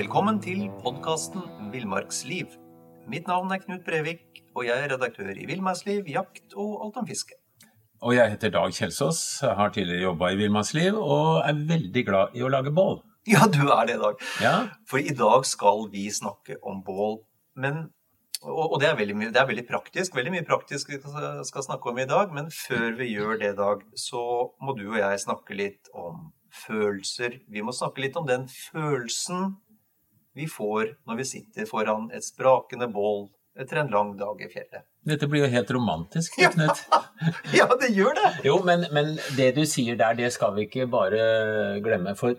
Velkommen til podkasten Villmarksliv. Mitt navn er Knut Brevik, og jeg er redaktør i Villmarksliv, jakt og alt om fiske. Og jeg heter Dag Kjelsås, har tidligere jobba i Villmarksliv og er veldig glad i å lage bål. Ja, du er det, Dag. Ja. For i dag skal vi snakke om bål. Men, og, det, er veldig, det er veldig praktisk. Veldig mye praktisk vi skal snakke om i dag. Men før vi gjør det, Dag, så må du og jeg snakke litt om følelser. Vi må snakke litt om den følelsen vi får når vi sitter foran et sprakende bål etter en lang dag i fjellet. Dette blir jo helt romantisk, Knut. Ja, det gjør det! Jo, men, men det du sier der, det skal vi ikke bare glemme. For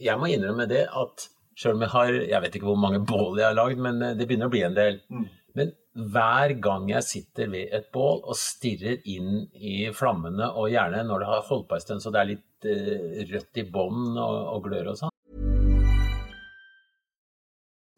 jeg må innrømme det at sjøl om jeg har Jeg vet ikke hvor mange bål jeg har lagd, men det begynner å bli en del. Mm. Men hver gang jeg sitter ved et bål og stirrer inn i flammene, og gjerne når det har holdt på en stund så det er litt eh, rødt i bånn og, og glør og sånn,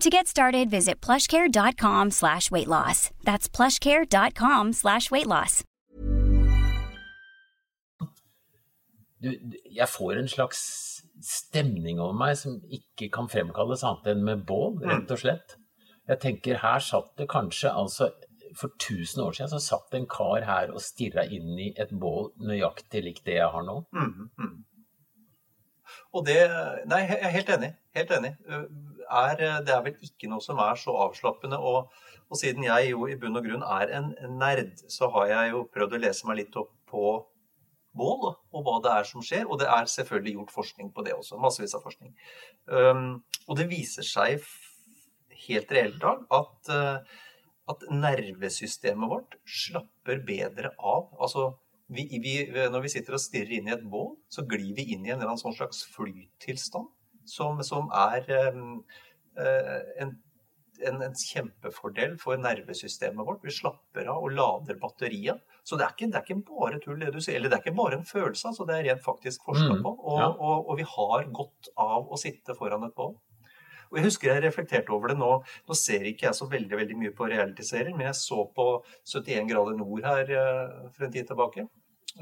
To get started, visit plushcare.com slash weight loss. That's plushcare.com slash weight loss. jeg får en slags stemning over meg som ikke kan fremkalles annet enn med bål, rett og slett. Jeg tenker her satt det kanskje altså For 1000 år siden så satt en kar her og stirra inn i et bål nøyaktig likt det jeg har nå. Mm, mm. Og det Nei, jeg er helt enig. Helt enig. Er, det er vel ikke noe som er så avslappende. Og, og siden jeg jo i bunn og grunn er en nerd, så har jeg jo prøvd å lese meg litt opp på bål og hva det er som skjer. Og det er selvfølgelig gjort forskning på det også. Massevis av forskning. Um, og det viser seg helt reelt Dag, at, uh, at nervesystemet vårt slapper bedre av. Altså, vi, vi, når vi sitter og stirrer inn i et bål, så glir vi inn i en eller annen sånn slags flytilstand som, som er eh, en, en, en kjempefordel for nervesystemet vårt. Vi slapper av og lader batteriet. Så det er ikke, det er ikke bare tull, det du sier. Eller det er ikke bare en følelse, altså det er rent faktisk forska Mm, på. Og, ja. og, og vi har godt av å sitte foran et bål. Og jeg husker jeg reflekterte over det nå. Nå ser ikke jeg så veldig veldig mye på realityserier, men jeg så på 71 grader nord her eh, for en tid tilbake.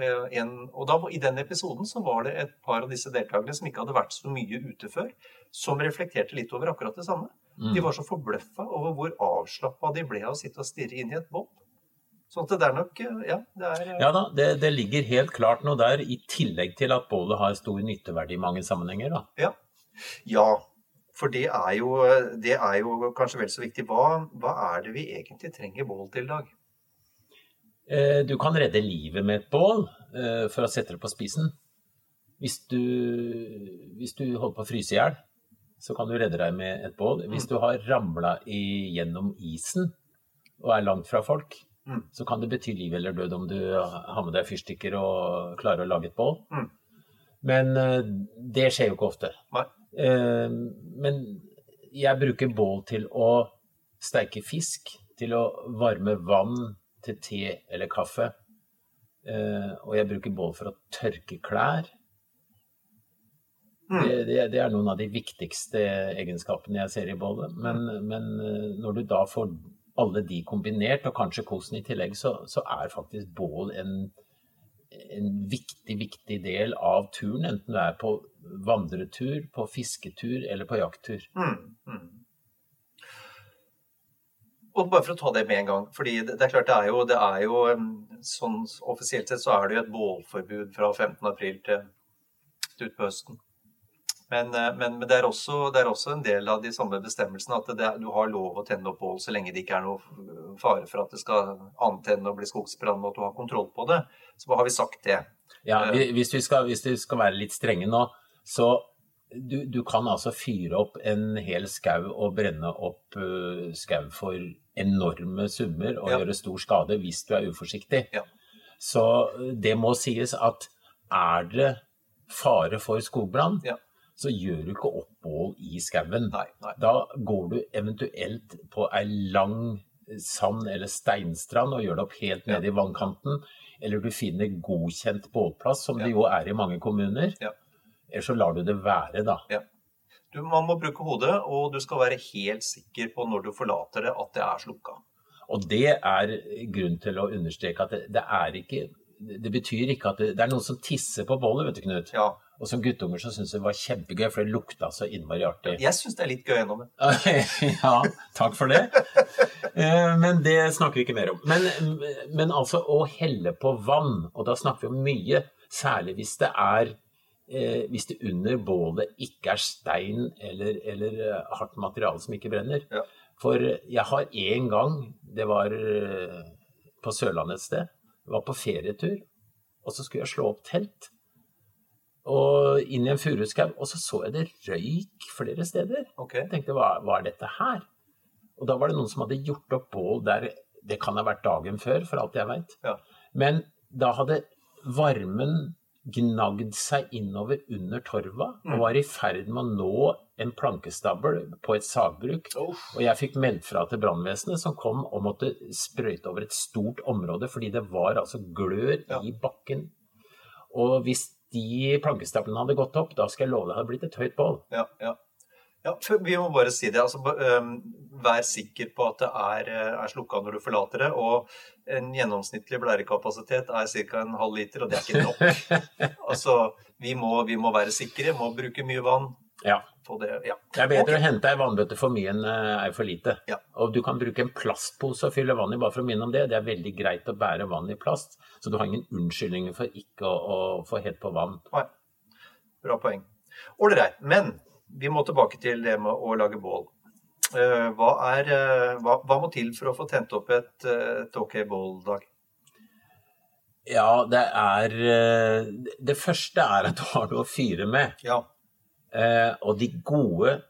Eh, En, og da, I den episoden så var det et par av disse deltakerne som ikke hadde vært så mye ute før, som reflekterte litt over akkurat det samme. Mm. De var så forbløffa over hvor avslappa de ble av å sitte og stirre inn i et bånd. Sånn at det er nok eh, Ja, det er eh, Ja da, det, det ligger helt klart noe der, i tillegg til at bålet har stor nytteverdi i mange sammenhenger. da. Ja. ja. For det er, jo, det er jo kanskje vel så viktig. Hva, hva er det vi egentlig trenger bål til, i Dag? Eh, Du kan redde livet med et bål eh, for å sette det på spisen. Hvis du, hvis du holder på å fryse i hjel, så kan du redde deg med et bål. Hvis du har ramla gjennom isen og er langt fra folk, Mm. så kan det bety liv eller død om du har med deg fyrstikker og klarer å lage et bål. Mm. Men eh, det skjer jo ikke ofte. Men jeg bruker bål til å steike fisk, til å varme vann til te eller kaffe. Eh, og jeg bruker bål for å tørke klær. Mm. Det, det, det er noen av de viktigste egenskapene jeg ser i bålet. Men, men eh, når du da får alle de kombinert, og kanskje kosen i tillegg, så, så er faktisk bål en, en viktig, viktig del av turen. Enten du er på vandretur, på fisketur eller på jakttur. Mm, mm. Og bare for å ta det med en gang, fordi det, det er klart det er jo, det er jo um, sånn Offisielt sett så er det jo et bålforbud fra 15. april til, til utpå høsten. Men, eh, men, men det, er også, det, er også, en del av de samme bestemmelsene at det, du har lov å tenne opp bål så lenge det ikke er noe fare for at det skal antenne og bli skogsbrann, og at du har kontroll på det. Så har vi sagt det. Ja, hvis vi skal, hvis vi skal være litt strenge nå, så du, du, kan altså fyre opp en hel skau og brenne opp uh, skau for enorme summer og ja. gjøre stor skade hvis du er uforsiktig. Ja. Så det må sies at er det fare for skogbrann, ja. så gjør du ikke opp bål i skauen. Da går du eventuelt på ei lang sand- eller steinstrand og gjør det opp helt nede i vannkanten. Eller du finner godkjent bålplass, som det jo er i mange kommuner. Eller så lar du det være, da. Du, man må bruke hodet, og du skal være helt sikker på når du forlater det, at det er slukka. Og det er grunn til å understreke at det, det er ikke det betyr ikke at det, det er noen som tisser på bålet, vet du, Knut. Ja. Og som guttunger så syns jeg det var kjempegøy, for det lukta så innmari artig. Jeg syns det er litt gøy ennå, men. ja, takk for det. Eh, men det snakker vi ikke mer om. Men, men, altså å helle på vann, og da snakker vi om mye, særlig hvis det er eh, hvis det under bålet ikke er stein eller, eller hardt materiale som ikke brenner. Ja. For jeg har en gang, det var eh, på Sørlandet et sted, jeg var på ferietur, og så skulle jeg slå opp telt. Og inn i en furuskau, og så så jeg det røyk flere steder. Okay. Jeg tenkte hva, hva, er dette her? Og da var det noen som hadde gjort opp bål der Det kan ha vært dagen før, for alt jeg veit. Ja. Men da hadde varmen gnagd seg innover under torva og var i ferd med å nå en plankestabel på et sagbruk. Oh. Og jeg fikk meldt fra til brannvesenet, som kom og måtte sprøyte over et stort område, fordi det var altså glør Ja. i bakken. Og hvis de plankestablene hadde gått opp, da skal jeg love deg det hadde blitt et høyt bål. Ja, ja. Ja vi må bare si det. Altså, vær sikker på at det er, er slukka når du forlater det. Og en gjennomsnittlig blærekapasitet er ca. en halv liter, og det er ikke nok. altså, vi må, vi må være sikre, må bruke mye vann. Ja. På det. Ja. Det er bedre okay. å hente ei vannbøtte for mye enn eh, ei for lite. Ja. Og du kan bruke en plastpose og fylle vann i, bare for å minne om det. Det er veldig greit å bære vann i plast, så du har ingen unnskyldninger for ikke å, å få helt på vann. Nei. Bra poeng. Ålreit. Men vi må tilbake til det med å lage bål. Eh, Hva, er, eh, hva, hva må til for å få tent opp et, eh, et OK bål, Dag? Ja, det er Det første er at du har noe å fyre med. Ja. Eh, og de gode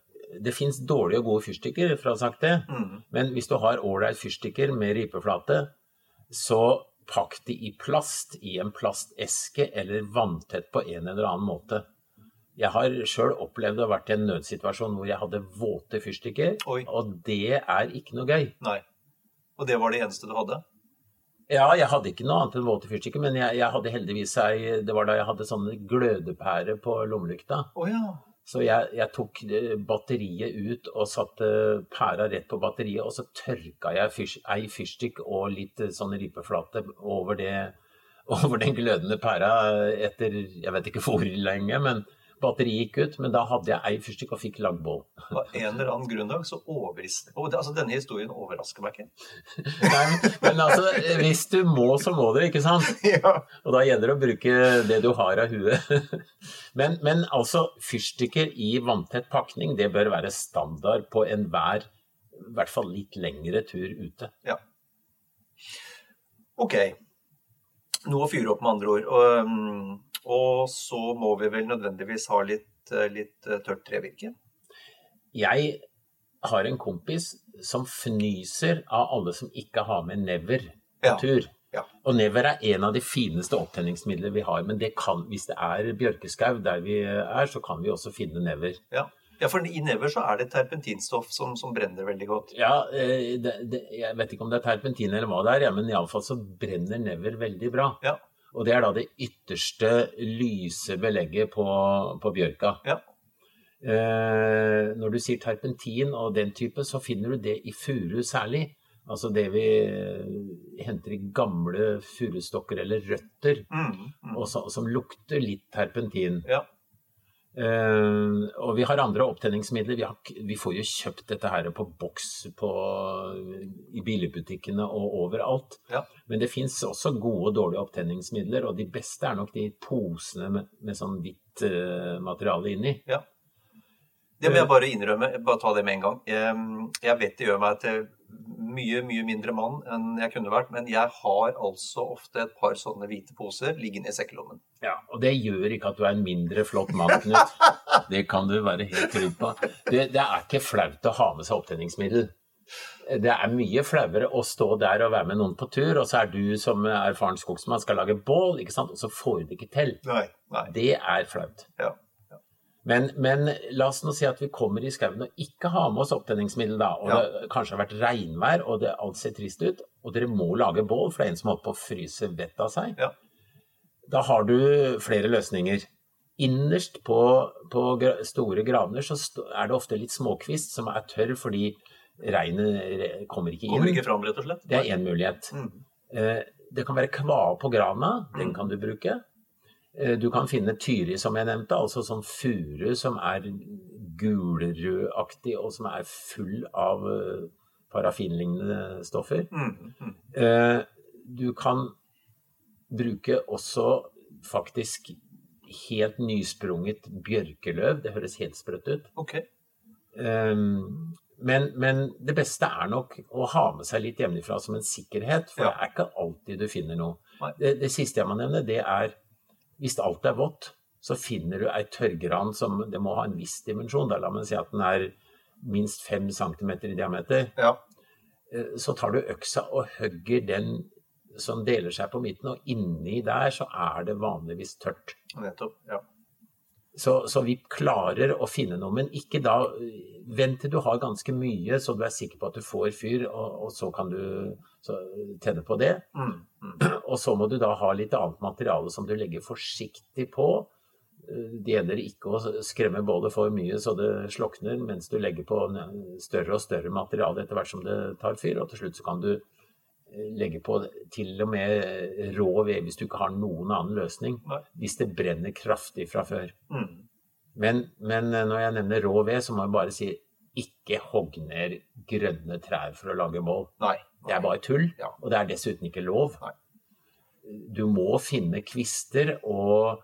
Det fins dårlige og gode fyrstikker, for å ha sagt det. Mm. Men hvis du har ålreit fyrstikker med ripeflate, så pakk de i plast, i en plasteske eller vanntett på en eller annen måte. Jeg har sjøl opplevd å ha vært i en nødsituasjon hvor jeg hadde våte fyrstikker, Oi. og det er ikke noe gøy. Nei. Og det var det eneste du hadde? Ja, jeg hadde ikke noe annet enn våte fyrstikker, men jeg, jeg hadde heldigvis ei Det var da jeg hadde sånne glødepærer på lommelykta. Oh, ja. Så jeg, jeg tok eh, batteriet ut og satte pæra rett på batteriet, og så tørka jeg fyrs, ei fyrstikk og litt eh, sånn ripeflate over, det, over den glødende pæra etter jeg vet ikke hvor lenge, men batteriet gikk ut. Men da hadde jeg ei fyrstikk og fikk lagd bål. Av en eller annen grunnlag, så overrister Og det, altså, denne historien overrasker meg ikke. Nei, men, altså, hvis du må, så må du, ikke sant? ja. Og da gjelder det å bruke det du har av huet. Men, men altså, fyrstikker i vanntett pakning, det bør være standard på enhver, i hvert fall litt lengre tur ute. Ok. Noe å fyre opp med andre ord. Og, um, og så må vi vel nødvendigvis ha litt, eh, litt eh, tørt trevirke. Jeg har en kompis som fnyser av alle som ikke har med never på tur. ja. Og never er en av de fineste opptenningsmidlene vi har, men det kan, hvis det er bjørkeskau der vi er, så kan vi også finne never. Ja. ja, for i never så er det terpentinstoff som, som brenner veldig godt. Ja, eh, det, det, jeg vet ikke om det er terpentin eller hva det er, ja, men iallfall så brenner never veldig bra. Ja. Og det er da det ytterste lyse belegget på, på bjørka. Ja. Eh, når du sier terpentin og den type, så finner du det i furu særlig. Altså det vi eh, henter i gamle furustokker eller røtter, Mm, mm. og så, som lukter litt terpentin. Ja. Eh, og vi har andre opptenningsmidler. Vi, har, vi får jo kjøpt dette her på boks på, i billigbutikkene og overalt. Ja. Men det fins også gode og dårlige opptenningsmidler, og de beste er nok de posene med, med sånn hvitt uh, materiale inni. Ja. Det må jeg bare innrømme, bare ta det med en gang. Jeg, jeg vet det gjør meg til mye, mye mindre mann enn jeg kunne vært, men jeg har altså ofte et par sånne hvite poser liggende i sekkelommen. Ja, Og det gjør ikke at du er en mindre flott mann, Knut. Det kan du være helt trygg på. Det, det er ikke flaut å ha med seg opptenningsmiddel. Det er mye flauere å stå der og være med noen på tur, og så er du som erfaren skogsmann skal lage bål, ikke sant? og så får du det ikke til. Nei, nei. Det er flaut. Ja. Men, men, la oss nå si at vi kommer i skauen og ikke har med oss opptenningsmiddel, da, og Ja. det kanskje har vært regnvær og det alt ser trist ut, og dere må lage bål, for det er en som holder på å fryse vettet av seg. Ja. Da har du flere løsninger. Innerst på, på store gravner så er det ofte litt småkvist som er tørr fordi regnet kommer ikke inn. Kommer ikke fram, rett og slett. Det er én mulighet. Mm. Eh, Det kan være kvae på grana, den kan du bruke. Eh, Du kan finne tyri, som jeg nevnte, altså sånn furu som er gulrødaktig og som er full av eh, parafinlignende stoffer. Mm, mm. Eh, Du kan bruke også faktisk helt nysprunget bjørkeløv. Det høres helt sprøtt ut. Okay. Um, men, men det beste er nok å ha med seg litt hjemmefra som en sikkerhet, for Ja. det er ikke alltid du finner noe. Det, det siste jeg må nevne, det er hvis alt er vått, så finner du ei tørrgran som det må ha en viss dimensjon. Da la meg si at den er minst fem centimeter i diameter. Ja. Eh, Så tar du øksa og hogger den som deler seg på midten, og inni der så er det vanligvis tørt. Nettopp. Ja. Så, så vi klarer å finne noe, men ikke da Vent til du har ganske mye, så du er sikker på at du får fyr, og, og så kan du så, tenne på det. Mm, mm. Og så må du da ha litt annet materiale som du legger forsiktig på. Eh, Det gjelder ikke å skremme bålet for mye så det slokner, mens du legger på større og større materiale etter hvert som det tar fyr. Og til slutt så kan du eh, legge på til og med rå ved hvis du ikke har noen annen løsning. Nei. Hvis det brenner kraftig fra før. Mm. Men, men eh, når jeg nevner rå ved, så må jeg bare si ikke hogg ned grønne trær for å lage bål. Nei. Det er bare tull, Ja. og det er dessuten ikke lov. Du må finne kvister og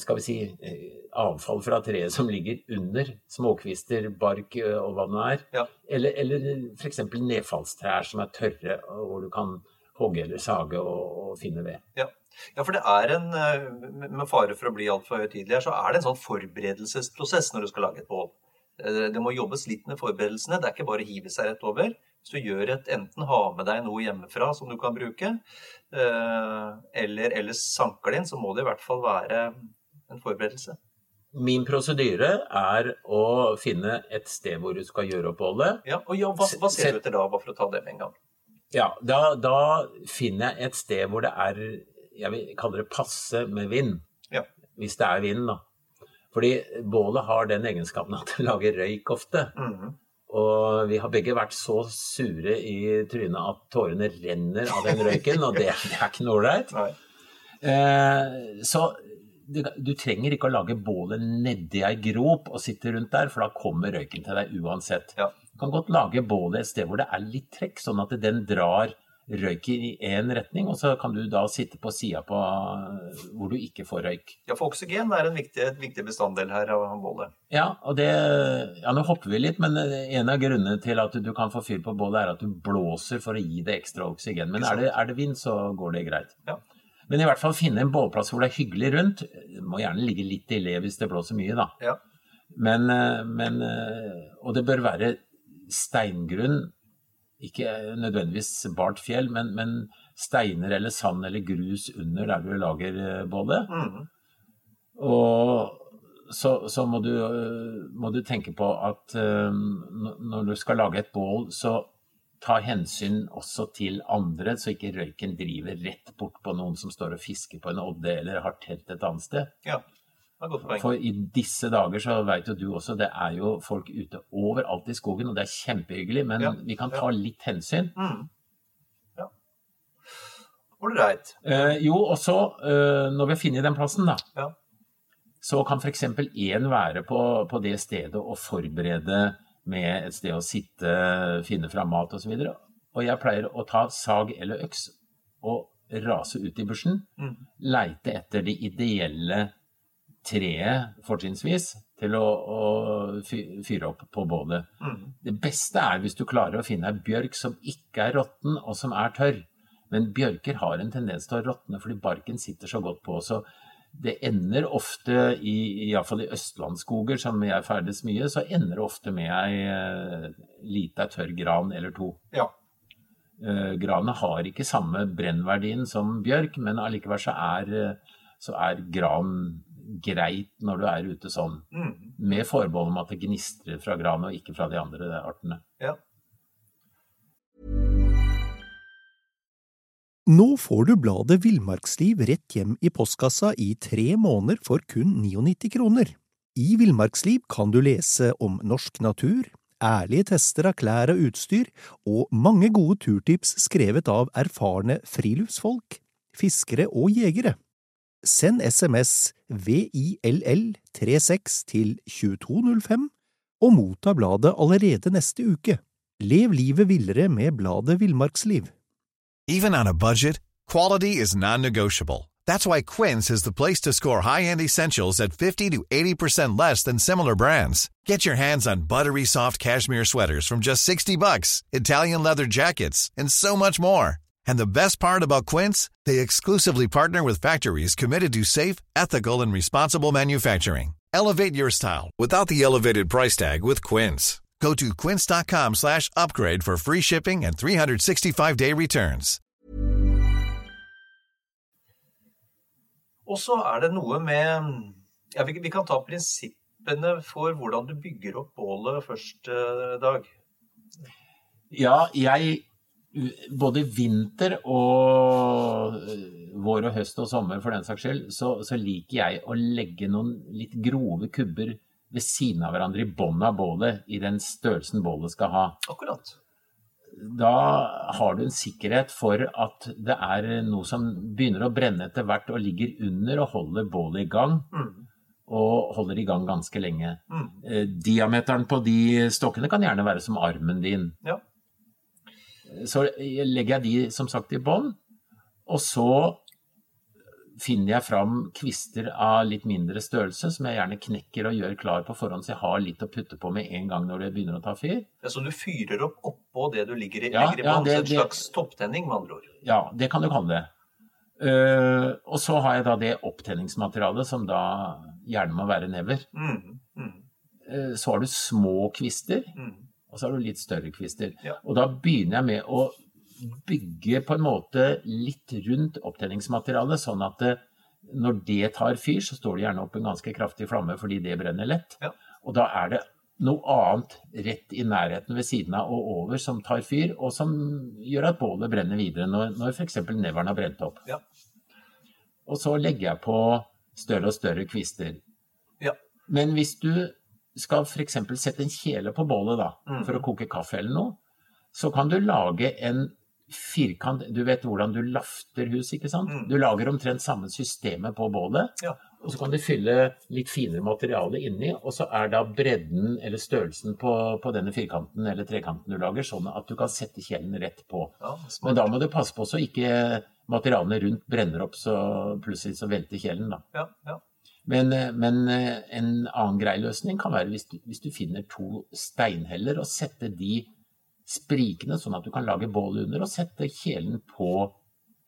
skal vi si, eh, avfall fra treet som ligger under. Småkvister, bark eh, og hva det nå er. Ja. Eller, eller f.eks. nedfallstrær som er tørre, hvor du kan hogge eller sage og, og finne ved. Ja. ja, for det er en eh, Med fare for å bli altfor høytidelig her, så er det en sånn forberedelsesprosess når du skal lage et bål. Eh, Det må jobbes litt med forberedelsene. Det er ikke bare å hive seg rett over. Hvis du gjør et enten ha med deg noe hjemmefra som du kan bruke, eller, eller sanker det inn, så må det i hvert fall være en forberedelse. Min prosedyre er å finne et sted hvor du skal gjøre oppholdet. Ja, og ja, hva, hva ser du etter da, bare for å ta det med en gang? Ja, da, da finner jeg et sted hvor det er Jeg vil kalle det passe med vind. Ja. Hvis det er vind, da. Fordi bålet har den egenskapen at det lager røyk ofte. Mhm. Og vi har begge vært så sure i trynet at tårene renner av den røyken, og det, det er ikke noe ålreit. Eh, så du, du trenger ikke å lage bålet nedi ei grop og sitte rundt der, for da kommer røyken til deg uansett. Ja. Du kan godt lage bålet et sted hvor det er litt trekk, sånn at den drar røyken i én retning, og så kan du da sitte på sida eh, hvor du ikke får røyk. Ja, for oksygen er en viktig, viktig bestanddel her av bålet. Ja, og det Ja, nå hopper vi litt, men en av grunnene til at du kan få fyr på bålet, er at du blåser for å gi det ekstra oksygen. Men er det, er det vind, så går det greit. Ja. Men i hvert fall finne en bålplass hvor det er hyggelig rundt. Det må gjerne ligge litt i le hvis det blåser mye, da. Ja. Men, eh, men eh, Og det bør være steingrunn, ikke nødvendigvis bart fjell, men, men steiner eller sand eller grus under der du lager eh, bålet. Mm. Og så, så må, du, øh, må du tenke på at øh, når du skal lage et bål, så ta hensyn også til andre, så ikke røyken driver rett bort på noen som står og fisker på en odde eller har telt et annet sted. Ja, For i disse dager så vet jo du også, det er jo folk ute overalt i skogen, og det er kjempehyggelig, men Ja, vi kan ja. ta litt hensyn. Mm. Ja. Ålreit. Eh, jo, og så, eh, når vi har funnet den plassen, da, Ja. så kan f.eks. én være på, på det stedet og forberede med et sted å sitte, finne fram mat osv. Og, og jeg pleier å ta sag eller øks og rase ut i bushen, mm. leite etter de ideelle treet, fortrinnsvis, til å, å fyre opp på bålet. Mm. Det beste er hvis du klarer å finne ei bjørk som ikke er råtten, og som er tørr. Men bjørker har en tendens til å råtne fordi barken sitter så godt på. Så det ender ofte, i, iallfall i østlandsskoger som jeg ferdes mye, så ender det ofte med ei uh, lita tørr gran eller to. Ja. Uh, granet har ikke samme brennverdien som bjørk, men allikevel så er, uh, så er gran greit når du er ute sånn. Mm. Med forbehold om at det gnistrer fra granet og ikke fra de andre artene. Ja. Nå får du bladet Villmarksliv rett hjem i postkassa i tre måneder for kun 99 kroner. I Villmarksliv kan du lese om norsk natur, ærlige tester av klær og utstyr, og mange gode turtips skrevet av erfarne friluftsfolk, fiskere og jegere. Send SMS VILL36 til 2205 og motta bladet allerede neste uke. Lev livet villere med bladet Villmarksliv. Even on a budget, quality is non-negotiable. That's why Quince is the place to score high-end essentials at 50 to 80% less than similar brands. Get your hands on buttery soft cashmere sweaters from just 60 bucks, Italian leather jackets, and so much more. And the best part about Quince, they exclusively partner with factories committed to safe, ethical, and responsible manufacturing. Elevate your style without the elevated price tag with Quince. Go to quince.com slash upgrade for free shipping and 365-day returns. Og så er det noe med ja, vi, vi kan ta prinsippene for hvordan du bygger opp bålet først, eh, Dag. Ja, jeg Både vinter og eh, vår og høst og sommer for den saks skyld, så, så liker jeg å legge noen litt grove kubber ved siden av hverandre i bånn av bålet, i den størrelsen bålet skal ha. Akkurat. Da har du en sikkerhet for at det er noe som begynner å brenne etter hvert og ligger under og holder bålet i gang. Mm. Og holder i gang ganske lenge. Mm. Eh, diameteren på de stokkene kan gjerne være som armen din. Ja. Så legger jeg de som sagt i bånn, og så finner jeg fram kvister av litt mindre størrelse, som jeg gjerne knekker og gjør klar på forhånd, så jeg har litt å putte på med en gang når det begynner å ta fyr. Ja, så du fyrer opp oppå det du ligger i, Ja, legger i ja, det- en slags det- topptenning, med andre ord. Ja, det kan du kalle det. Uh, og så har jeg da det opptenningsmaterialet, som da gjerne må være never. Mm. Mm. Uh, så har du små kvister, Mm. Og så har du litt større kvister. Ja. Og da begynner jeg med å bygge på en måte litt rundt opptenningsmaterialet, sånn at det, når det tar fyr, så står det gjerne opp en ganske kraftig flamme fordi det brenner lett. Ja. Og da er det noe annet rett i nærheten ved siden av og over som tar fyr, og som gjør at bålet brenner videre når, når f.eks. neveren har brent opp. Ja. Og så legger jeg på større og større kvister. Ja. Men hvis du skal f.eks. sette en kjele på bålet da, Mhm. for å koke kaffe eller noe, så kan du lage en firkant Du vet hvordan du lafter hus, ikke sant? Mhm. Du lager omtrent samme systemet på bålet. Ja. Og så kan du fylle litt finere materiale inni, og så er da bredden eller størrelsen på, på denne firkanten eller trekanten du lager, sånn at du kan sette kjelen rett på. Ja, Men da må du passe på så ikke materialene rundt brenner opp, så plutselig så velter kjelen, da. Ja, ja. Men, eh, men eh, en annen grei løsning kan være hvis du, hvis du finner to steinheller og setter de sprikende, sånn at du kan lage bål under, og sette kjelen på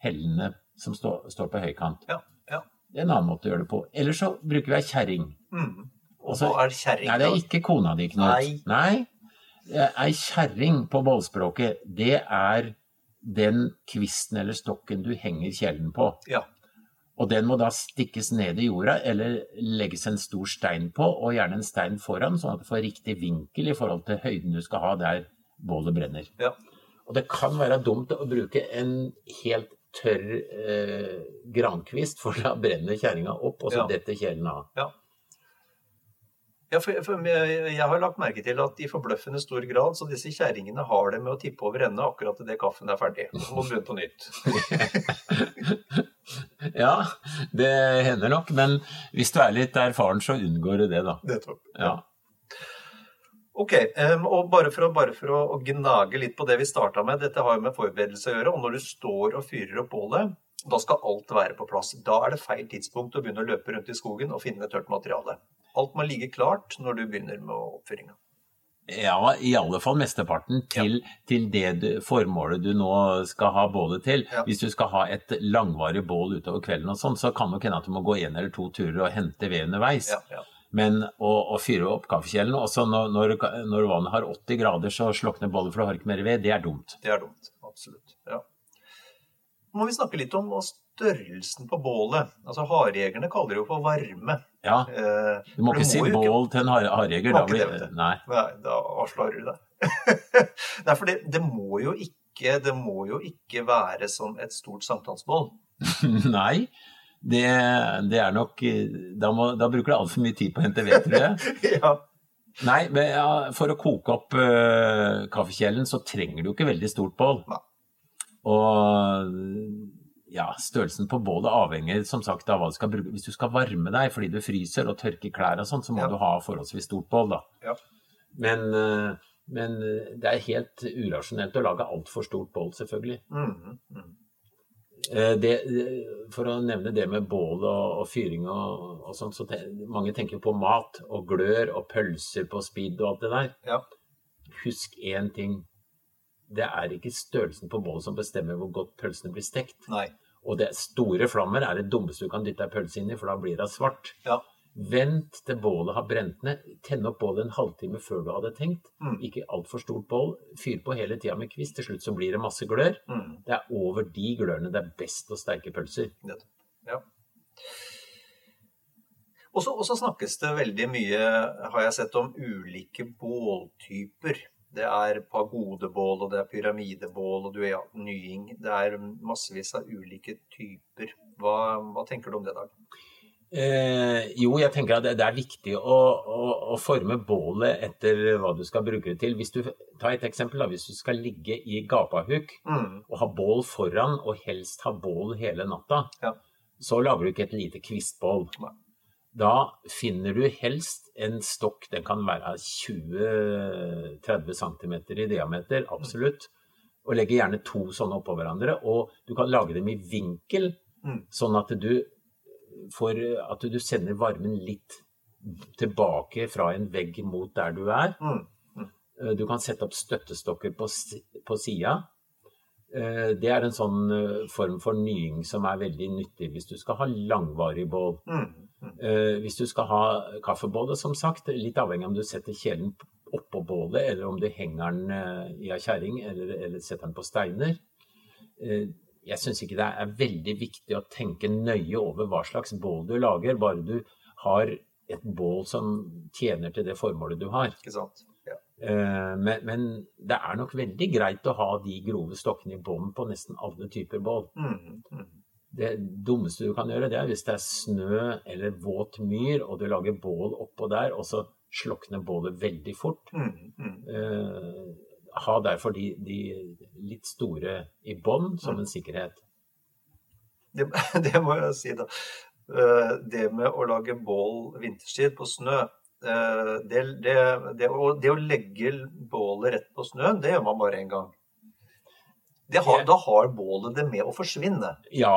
hellene som står, står på høykant. ja, ja. Det er en annen måte å gjøre det på. Eller så bruker vi ei kjerring. Mm. Og Altså, så er det kjerring. Nei, det er ikke kona di, Knut. Nei. Nei. Ei kjerring på bålspråket, det er den kvisten eller stokken du henger kjelen på. Ja. Og den må da stikkes ned i jorda, eller legges en stor stein på, og gjerne en stein foran, sånn at du får riktig vinkel i forhold til høyden du skal ha der bålet brenner. Ja. Og det kan være dumt å bruke en helt tørr eh, grankvist, for da brenner kjerringa opp, og så Ja. detter kjelen av. Ja. Ja, for, for jeg, har lagt merke til at i forbløffende stor grad så disse kjerringene har det med å tippe over ende akkurat idet kaffen er ferdig. Så må du begynne på nytt. Ja, det hender nok, men hvis du er litt erfaren, så unngår du det, da. Nettopp. Ja. Ok, og bare for, å, bare for å gnage litt på det vi starta med, dette har jo med forberedelse å gjøre, og når du står og fyrer opp bålet, Da skal alt være på plass. Da er det feil tidspunkt å begynne å løpe rundt i skogen og finne tørt materiale. Alt må ligge klart når du begynner med oppfyringa. Ja, i alle fall mesteparten til, til det du, formålet du nå skal ha bålet til. Ja. Hvis du skal ha et langvarig bål utover kvelden og sånn, så kan nok hende at du må gå en eller to turer og hente ved underveis. Ja, ja. Men å, å fyre opp kaffekjelen også når, når, når vannet har 80 grader, så slukner bollet for du har ikke mer ved, det er dumt. Det er dumt. Absolutt. Ja. Nå må vi snakke litt om størrelsen på bålet. Altså Harejegerne kaller det jo for varme. Ja, Eh, Du må ikke si bål til en har- harjeger. Da det. Nei. Nei, da avslører du det. Nei, for det, det må jo ikke Det må jo ikke være som et stort sankthansbål. Nei. Det, det er nok Da, må, da bruker du altfor mye tid på å hente ved, tror jeg. ja. Nei, men ja, for å koke opp uh, kaffekjelen, så trenger du ikke veldig stort bål. Nei. Og ja, størrelsen på bålet avhenger som sagt av hva du skal bruke. Hvis du skal varme deg fordi du fryser og tørker klær og sånn, så må Ja. du ha forholdsvis stort bål, da. Ja. Men, eh, men eh, det er helt urasjonelt å lage altfor stort bål, selvfølgelig. Mm. Eh, Det, for å nevne det med bål og, og fyring og, og sånt, så te, mange tenker på mat og glør og pølser på speed og alt det der. Ja. Husk én ting. Det er ikke størrelsen på bålet som bestemmer hvor godt pølsene blir stekt. Nei. Og det store flammer er det dummeste du kan dytte ei pølse inn i, for da blir det svart. Ja. Vent til bålet har brent ned. Tenn opp bålet en halvtime før du hadde tenkt. Mm. Ikke altfor stort bål. Fyr på hele tida med kvist. Til slutt så blir det masse glør. Mm. Det er over de glørne det er best å steike pølser. Ja. Og så og så snakkes det veldig mye, har jeg sett, om ulike båltyper. Det er pagodebål, og det er pyramidebål, og du er nying. Det er massevis av ulike typer. Hva, hva tenker du om det, Dag? Eh, jo, jeg tenker at det, det er viktig å, å, å forme bålet etter hva du skal bruke det til. Hvis du, ta et eksempel da, hvis du skal ligge i gapahuk Mm. og ha bål foran, og helst ha bål hele natta, Ja. så lager du ikke et lite kvistbål. Nei. Da finner du helst en stokk, den kan være 20-30 cm i diameter, absolutt, og legger gjerne to sånne oppå hverandre, og du kan lage dem i vinkel, Mm. sånn at du får, at du sender varmen litt tilbake fra en vegg mot der du er. Mm. Eh, Du kan sette opp støttestokker på, på sida. Eh, Det er en sånn eh, form for nying som er veldig nyttig hvis du skal ha langvarig bål. Mm. Mm. Eh, Hvis du skal ha kaffebålet, som sagt, litt avhengig om du setter kjelen oppå bålet, eller om du henger den i ei kjerring, eller, eller setter den på steiner. Jeg syns ikke det er veldig viktig å tenke nøye over hva slags bål du lager, bare du har et bål som tjener til det formålet du har. Ikke sant? Eh, Men, men det er nok veldig greit å ha de grove stokkene i bånn på nesten alle typer bål. Mm. Mm. Det dummeste du kan gjøre, det er hvis det er snø eller våt myr, og du lager bål oppå der, og så slukner bålet veldig fort. Mm. Eh, ha derfor de, de litt store i bånn som en sikkerhet. Det, det må jeg si, da. Eh, Det med å lage bål vinterstid på snø det, det, det, å, det å legge bålet rett på snøen, det gjør man bare én gang. Det har, da har bålet det med å forsvinne. Ja,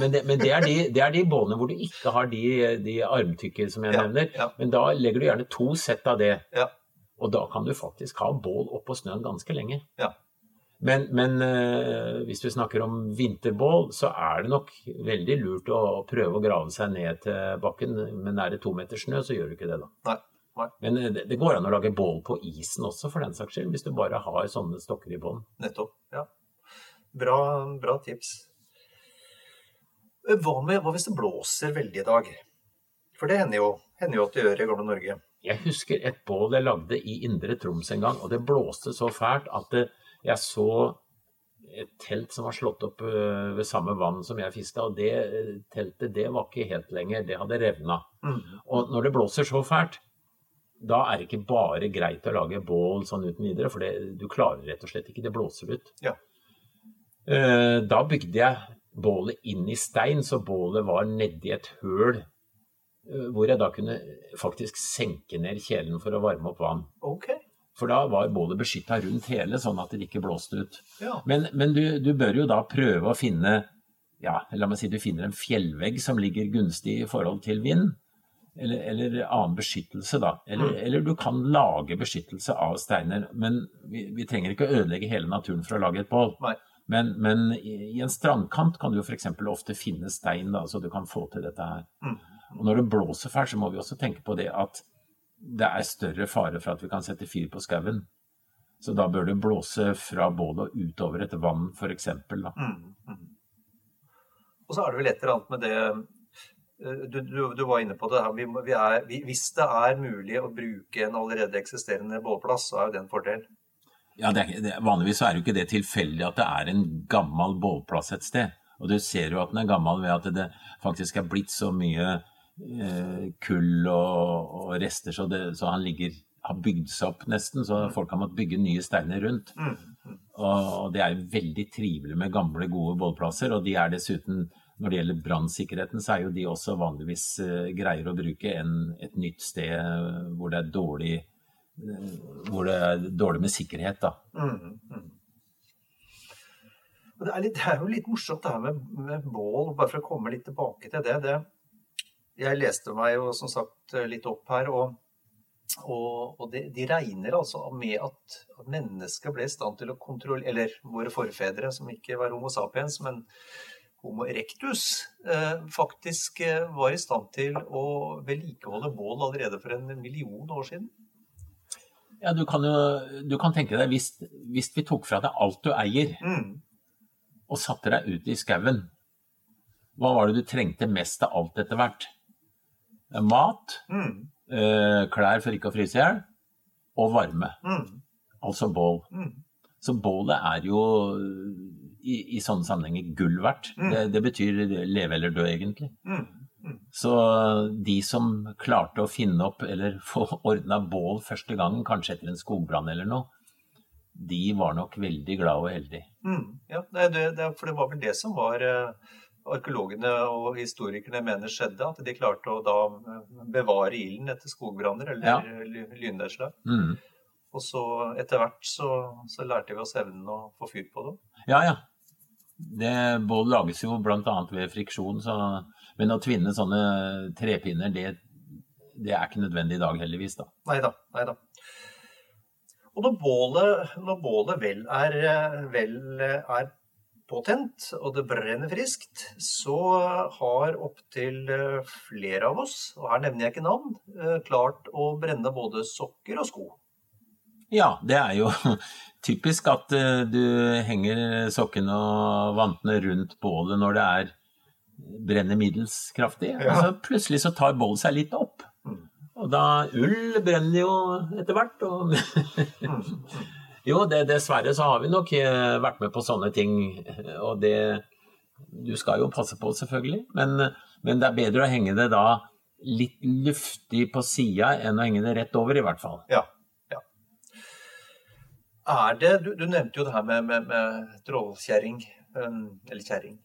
men, det, men det, er de, det er de bålene hvor du ikke har de, de armtykker som jeg Ja, nevner. ja. Men da legger du gjerne to sett av det. Ja. Og da kan du faktisk ha bål oppå snøen ganske lenge. Ja. Men, men eh, hvis vi snakker om vinterbål, så er det nok veldig lurt å prøve å grave seg ned til bakken. Men er det to meter snø, så gjør du ikke det, da. Nei, nei. Men eh, det, det går an å lage bål på isen også, for den saks skyld. Hvis du bare har sånne stokker i bånn. Nettopp. Ja. Bra, bra tips. Eh, Hva, med, hva hvis det blåser veldig i dag? For det hender jo, hender jo at det gjør i gamle Norge. Jeg husker et bål jeg lagde i Indre Troms en gang, og det blåste så fælt at det, jeg så et telt som var slått opp øh, ved samme vann som jeg fiska, og det øh, teltet det var ikke helt lenger, det hadde revna. Mm. Og når det blåser så fælt, da er det ikke bare greit å lage bål sånn uten videre, for det, du klarer rett og slett ikke, det blåser ut. Ja. Eh, Da bygde jeg bålet inn i stein, så bålet var nedi et høl eh, hvor jeg da kunne faktisk senke ned kjelen for å varme opp vann. Ok. For da var bålet beskytta rundt hele, sånn at det ikke blåste ut. Ja. Men, men du, du bør jo da prøve å finne ja, la meg si du finner en fjellvegg som ligger gunstig i forhold til vind, eller, eller annen beskyttelse, da. Eller, mm. eller, du kan lage beskyttelse av steiner. Men vi, vi, trenger ikke å ødelegge hele naturen for å lage et bål. Men, men, i en strandkant kan du jo f.eks. ofte finne stein, da, så du kan få til dette her. Mm. Og når det blåser fælt, så må vi også tenke på det at det er større fare for at vi kan sette fyr på skauen. Så da bør det blåse fra bålet og utover et vann, f.eks. Mm, mm. Og så er det vel et eller annet med det eh, du, du, du var inne på det. Vi, vi er, vi, hvis det er mulig å bruke en allerede eksisterende bålplass, så er jo det en fordel. Ja, det er, det, Vanligvis er jo ikke det tilfeldig at det er en gammel bålplass et sted. Og du ser jo at den er gammel ved at det faktisk er blitt så mye kull og, og, rester, så, det, så han ligger, har bygd seg opp nesten. Så folk har måttet bygge nye steiner rundt. Mm. mm. Og, og, det er veldig trivelig med gamle, gode bålplasser. Og de er dessuten, når det gjelder brannsikkerheten, så er jo de også vanligvis uh, greier å bruke enn et nytt sted hvor det er dårlig hvor det er dårlig med sikkerhet, da. Mm, mm. Det, er litt, det, er jo litt morsomt det her med, med, bål, bare for å komme litt tilbake til det. det. Jeg leste meg jo som sagt litt opp her, og, og, og de, de, regner altså med at, at mennesket ble i stand til å kontrollere Eller våre forfedre, som ikke var Homo sapiens, men Homo erectus, eh, faktisk eh, var i stand til å vedlikeholde bål allerede for en million år siden. Ja, du kan jo du kan tenke deg, hvis, hvis vi tok fra deg alt du eier, mm. og satte deg ut i skauen, hva var det du trengte mest av alt etter hvert? Mat, mm. eh, klær for ikke å fryse i hjel, og varme. Mm. Altså bål. Mm. Så bålet er jo i, i sånne sammenhenger gull verdt. Mm. Det, det, betyr leve eller dø, egentlig. Mm. Så de som klarte å finne opp eller få ordna bål første gangen, kanskje etter en skogbrann eller noe, de var nok veldig glad og heldige. Mm, ja, det, det, for det var vel det som var uh, arkeologene og historikerne mener skjedde. At de klarte å da eh, bevare ilden etter skogbranner eller ja. lynnedslag. Mm. Og så etter hvert så, så, lærte vi oss evnen å få fyr på det. Ja, ja. Det, bål lages jo bl.a. ved friksjon, så men å tvinne sånne trepinner, det, det er ikke nødvendig i dag, heldigvis. da. Nei da. Nei da. Og når bålet, når bålet vel, er, vel er påtent, og det brenner friskt, så har opptil flere av oss, og her nevner jeg ikke navn, klart å brenne både sokker og sko. Ja, det er jo typisk at eh, du henger sokkene og vantene rundt bålet når det er brenner middels kraftig. Ja. Og så plutselig så tar bålet seg litt opp. Mm. Og da Ull brenner jo etter hvert. Og jo, det, dessverre så har vi nok eh, vært med på sånne ting. Og det Du skal jo passe på, selvfølgelig. Men, men det er bedre å henge det da litt luftig på sida enn å henge det rett over, i hvert fall. Ja. ja. Er det Du, du nevnte jo det her med, med, med. Um, eller kjerring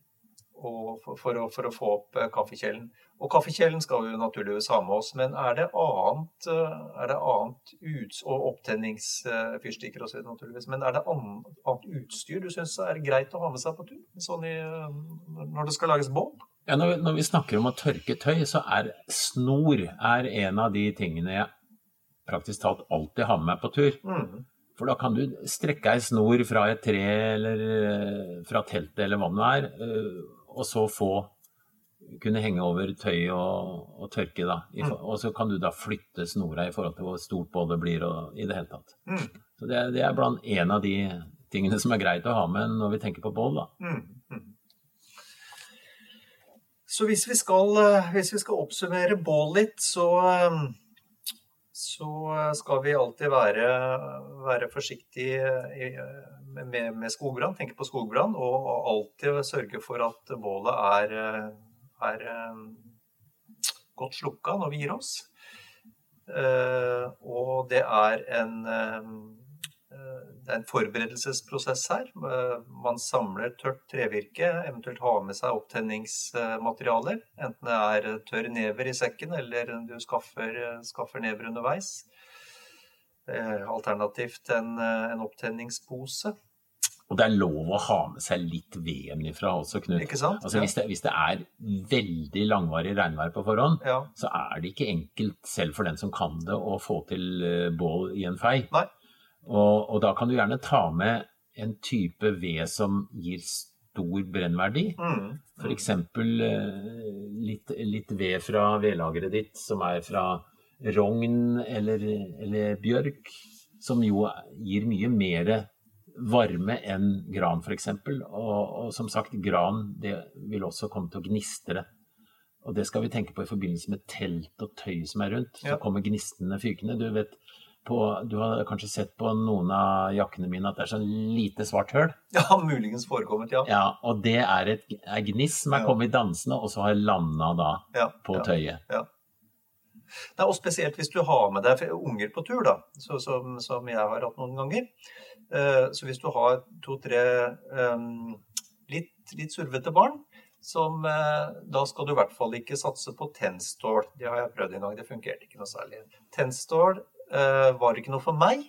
for, for, å, for, å, få opp eh, kaffekjelen. Og kaffekjelen skal vi jo naturligvis ha med oss, men er det annet, eh, er det annet uts og opptenningsfyrstikker osv. naturligvis, men er det annet, annet utstyr du syns er greit å ha med seg på tur? Sånn i, når det skal lages bål? Ja, når, når, vi snakker om å tørke tøy, så er snor er en av de tingene jeg praktisk talt alltid har med meg på tur. Mm. For da kan du strekke ei snor fra et tre eller eh, fra teltet eller hva det er, og så få kunne henge over tøy og, og tørke. da. Mm. Og så kan du da flytte snora i forhold til hvor stort bålet blir og, i det hele tatt. Mm. Så det, det, er blant en av de tingene som er greit å ha med når vi tenker på bål. da. Mm. mm. Så hvis vi, skal, hvis vi skal oppsummere bål litt, så, så skal vi alltid være, være forsiktige med, med skogbrann, tenke på skogbrann, og alltid sørge for at bålet er, er eh, godt slukka når vi gir oss. Eh, og det er en, eh, det er en forberedelsesprosess her. Man samler tørt trevirke, eventuelt har med seg opptenningsmaterialer. Enten det er tørr never i sekken, eller du skaffer, skaffer never underveis. Alternativt en, en opptenningspose. Og det er lov å ha med seg litt VM ifra også, Knut. Ikke sant? Altså, hvis, det, hvis det er veldig langvarig regnvær på forhånd, Ja. så er det ikke enkelt, selv for den som kan det, å få til eh, bål i en fei. Nei. Og, og da kan du gjerne ta med en type ved som gir stor brennverdi. Mm. F.eks. Litt, litt ved fra vedlageret ditt som er fra rogn eller, eller bjørk, som jo gir mye mer varme enn gran f.eks. Og, og som sagt, gran det vil også komme til å gnistre. Og det skal vi tenke på i forbindelse med telt og tøy som er rundt. Så kommer gnistene fykende. Du vet, på, du har kanskje sett på noen av jakkene mine at det er sånn lite svart høl. ja, muligens forekommet, ja. Ja, og det er et er gniss som er Ja. kommet dansende, og så har landa da ja. på ja. tøyet. Nei, og spesielt hvis du har med deg unger på tur, da, så, som, som jeg har hatt noen ganger. Eh, så hvis du har to-tre um, litt, litt survete barn, som, eh, da skal du i hvert fall ikke satse på tennstål. Det har jeg prøvd en gang, det fungerte ikke noe særlig. Tennstål eh, var ikke noe for meg.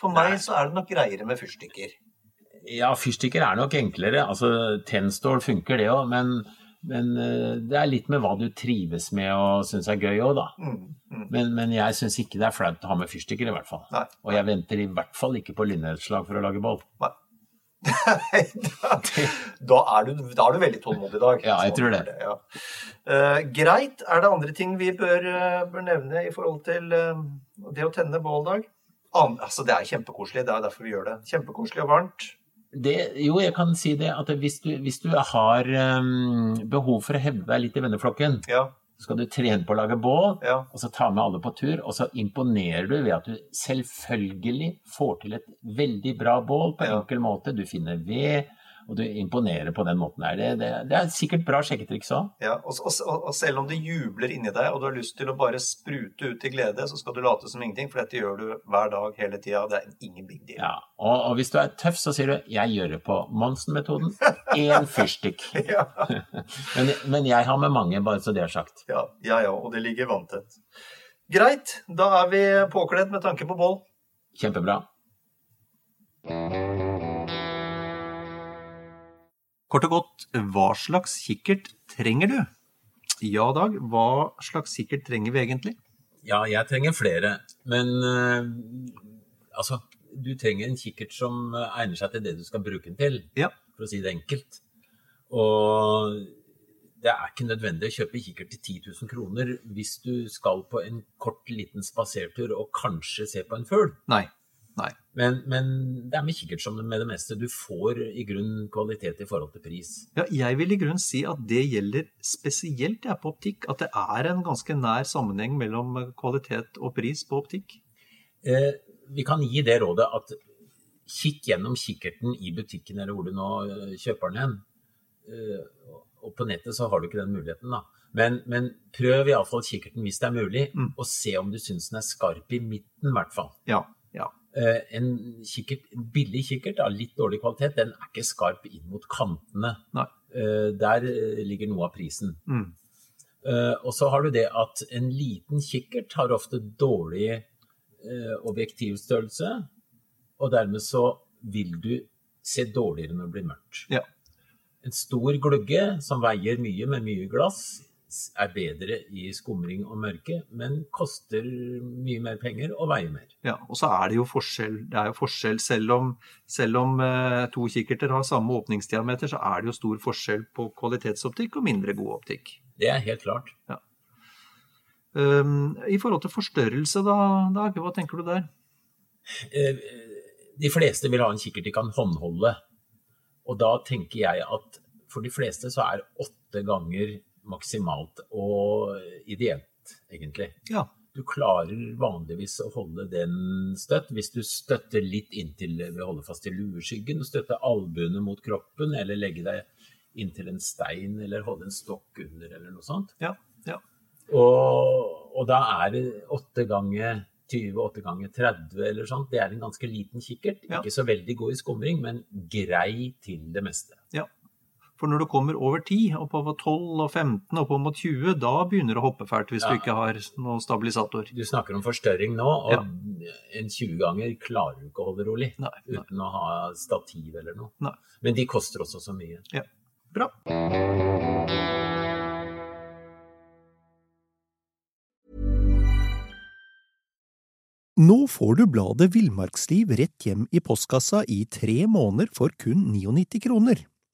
For meg Nei. så er det nok greiere med fyrstikker. Ja, fyrstikker er nok enklere. Altså, tennstål funker det òg, men, men uh, det er litt med hva du trives med og syns er gøy òg, da. Mm, mm. Men, men jeg syns ikke det er flaut å ha med fyrstikker, i hvert fall. Nei. Og jeg venter i hvert fall ikke på lynnedslag for å lage boll. da, da, er du, da er du veldig tålmodig i dag. Ja, jeg tror det. Ja. uh, greit. Er det andre ting vi bør, bør nevne i forhold til eh, det å tenne båldag? Altså, det er kjempekoselig. Det er derfor vi gjør det. Kjempekoselig og varmt. Det, jo, jeg kan si det at hvis du, hvis du har um, behov for å hevde deg litt i venneflokken, Ja, så skal du trene på å lage bål, ja. og så ta med alle på tur, og så imponerer du ved at du selvfølgelig får til et veldig bra bål på Ja. enkel måte. Du finner ved, og du imponerer på den måten her. Det, det, det er sikkert bra sjekketriks òg. ja. Og, og, og selv om det jubler inni deg, og du har lyst til å bare sprute ut i glede, så skal du late som ingenting, for dette gjør du hver dag hele tida. Det er ingen big deal. Ja. Og, og hvis du er tøff, så sier du 'jeg gjør det på Monsen-metoden'. Én fyrstikk. Ja, Men, men jeg har med mange, bare så det er sagt. ja, ja, ja og det ligger vanntett. Greit, da er vi påkledd med tanke på boll. Kjempebra. Kort og godt, hva slags kikkert trenger du? Ja, Dag, hva slags kikkert trenger vi egentlig? Ja, jeg trenger flere. Men eh, altså, du trenger en kikkert som egner seg til det du skal bruke den til, Ja. for å si det enkelt. Og det er ikke nødvendig å kjøpe kikkert til 10 000 kroner hvis du skal på en kort, liten spasertur og kanskje se på en fugl. Nei. Nei. Men, men det er med kikkert som med det meste. Du får i grunn kvalitet i forhold til pris. Ja, jeg vil i grunn si at det gjelder spesielt på optikk, at det er en ganske nær sammenheng mellom kvalitet og pris på optikk. Eh, vi kan gi det rådet at kikk gjennom kikkerten i butikken eller hvor du nå eh, kjøper den hen. Eh, og på nettet så har du ikke den muligheten, da. Men, men prøv iallfall kikkerten hvis det er mulig, Mm. og se om du syns den er skarp i midten, i hvert fall. Ja. Eh, en kikkert, billig kikkert av litt dårlig kvalitet, den er ikke skarp inn mot kantene. Eh, der eh, ligger noe av prisen. Mm. Og så har du det at en liten kikkert har ofte dårlig objektivstørrelse, og dermed så vil du se dårligere når det blir mørkt. Ja. En stor glugge som veier mye med mye glass, er bedre i skumring og mørke, men koster mye mer penger og veier mer. Ja, og så er det jo forskjell. Det er jo forskjell selv om, selv om eh, to kikkerter har samme åpningsdiameter, så er det jo stor forskjell på kvalitetsoptikk og mindre god optikk. Det er helt klart. Um, I forhold til forstørrelse, da, Dag, hva tenker du der? Eh, De fleste vil ha en kikkert de kan håndholde. Og da tenker jeg at for de fleste så er åtte ganger maksimalt og ideelt, egentlig. Ja. Du klarer vanligvis å holde den støtt. Hvis du støtter litt inntil ved å holde fast i lueskyggen, og støtte albuene mot kroppen, eller legge deg inntil en stein, eller holde en stokk under, eller noe sånt. Ja, ja. Og, og da er det åtte ganger 20, 8 ganger 30 eller sånt. Det er en ganske liten kikkert. Ja. Ikke så veldig god i skumring, men grei til det meste. For når du kommer over 10, oppover 12 og 15, oppover mot 20, da begynner det å hoppe fælt hvis Ja. du ikke har noen stabilisator. Du snakker om forstørring nå, og Ja. en 20-ganger klarer du ikke å holde rolig Nei, nei. uten å ha stativ eller noe. Nei. Men de koster også så mye. Bra. Nå får du bladet Villmarksliv rett hjem i postkassa i tre måneder for kun 99 kroner.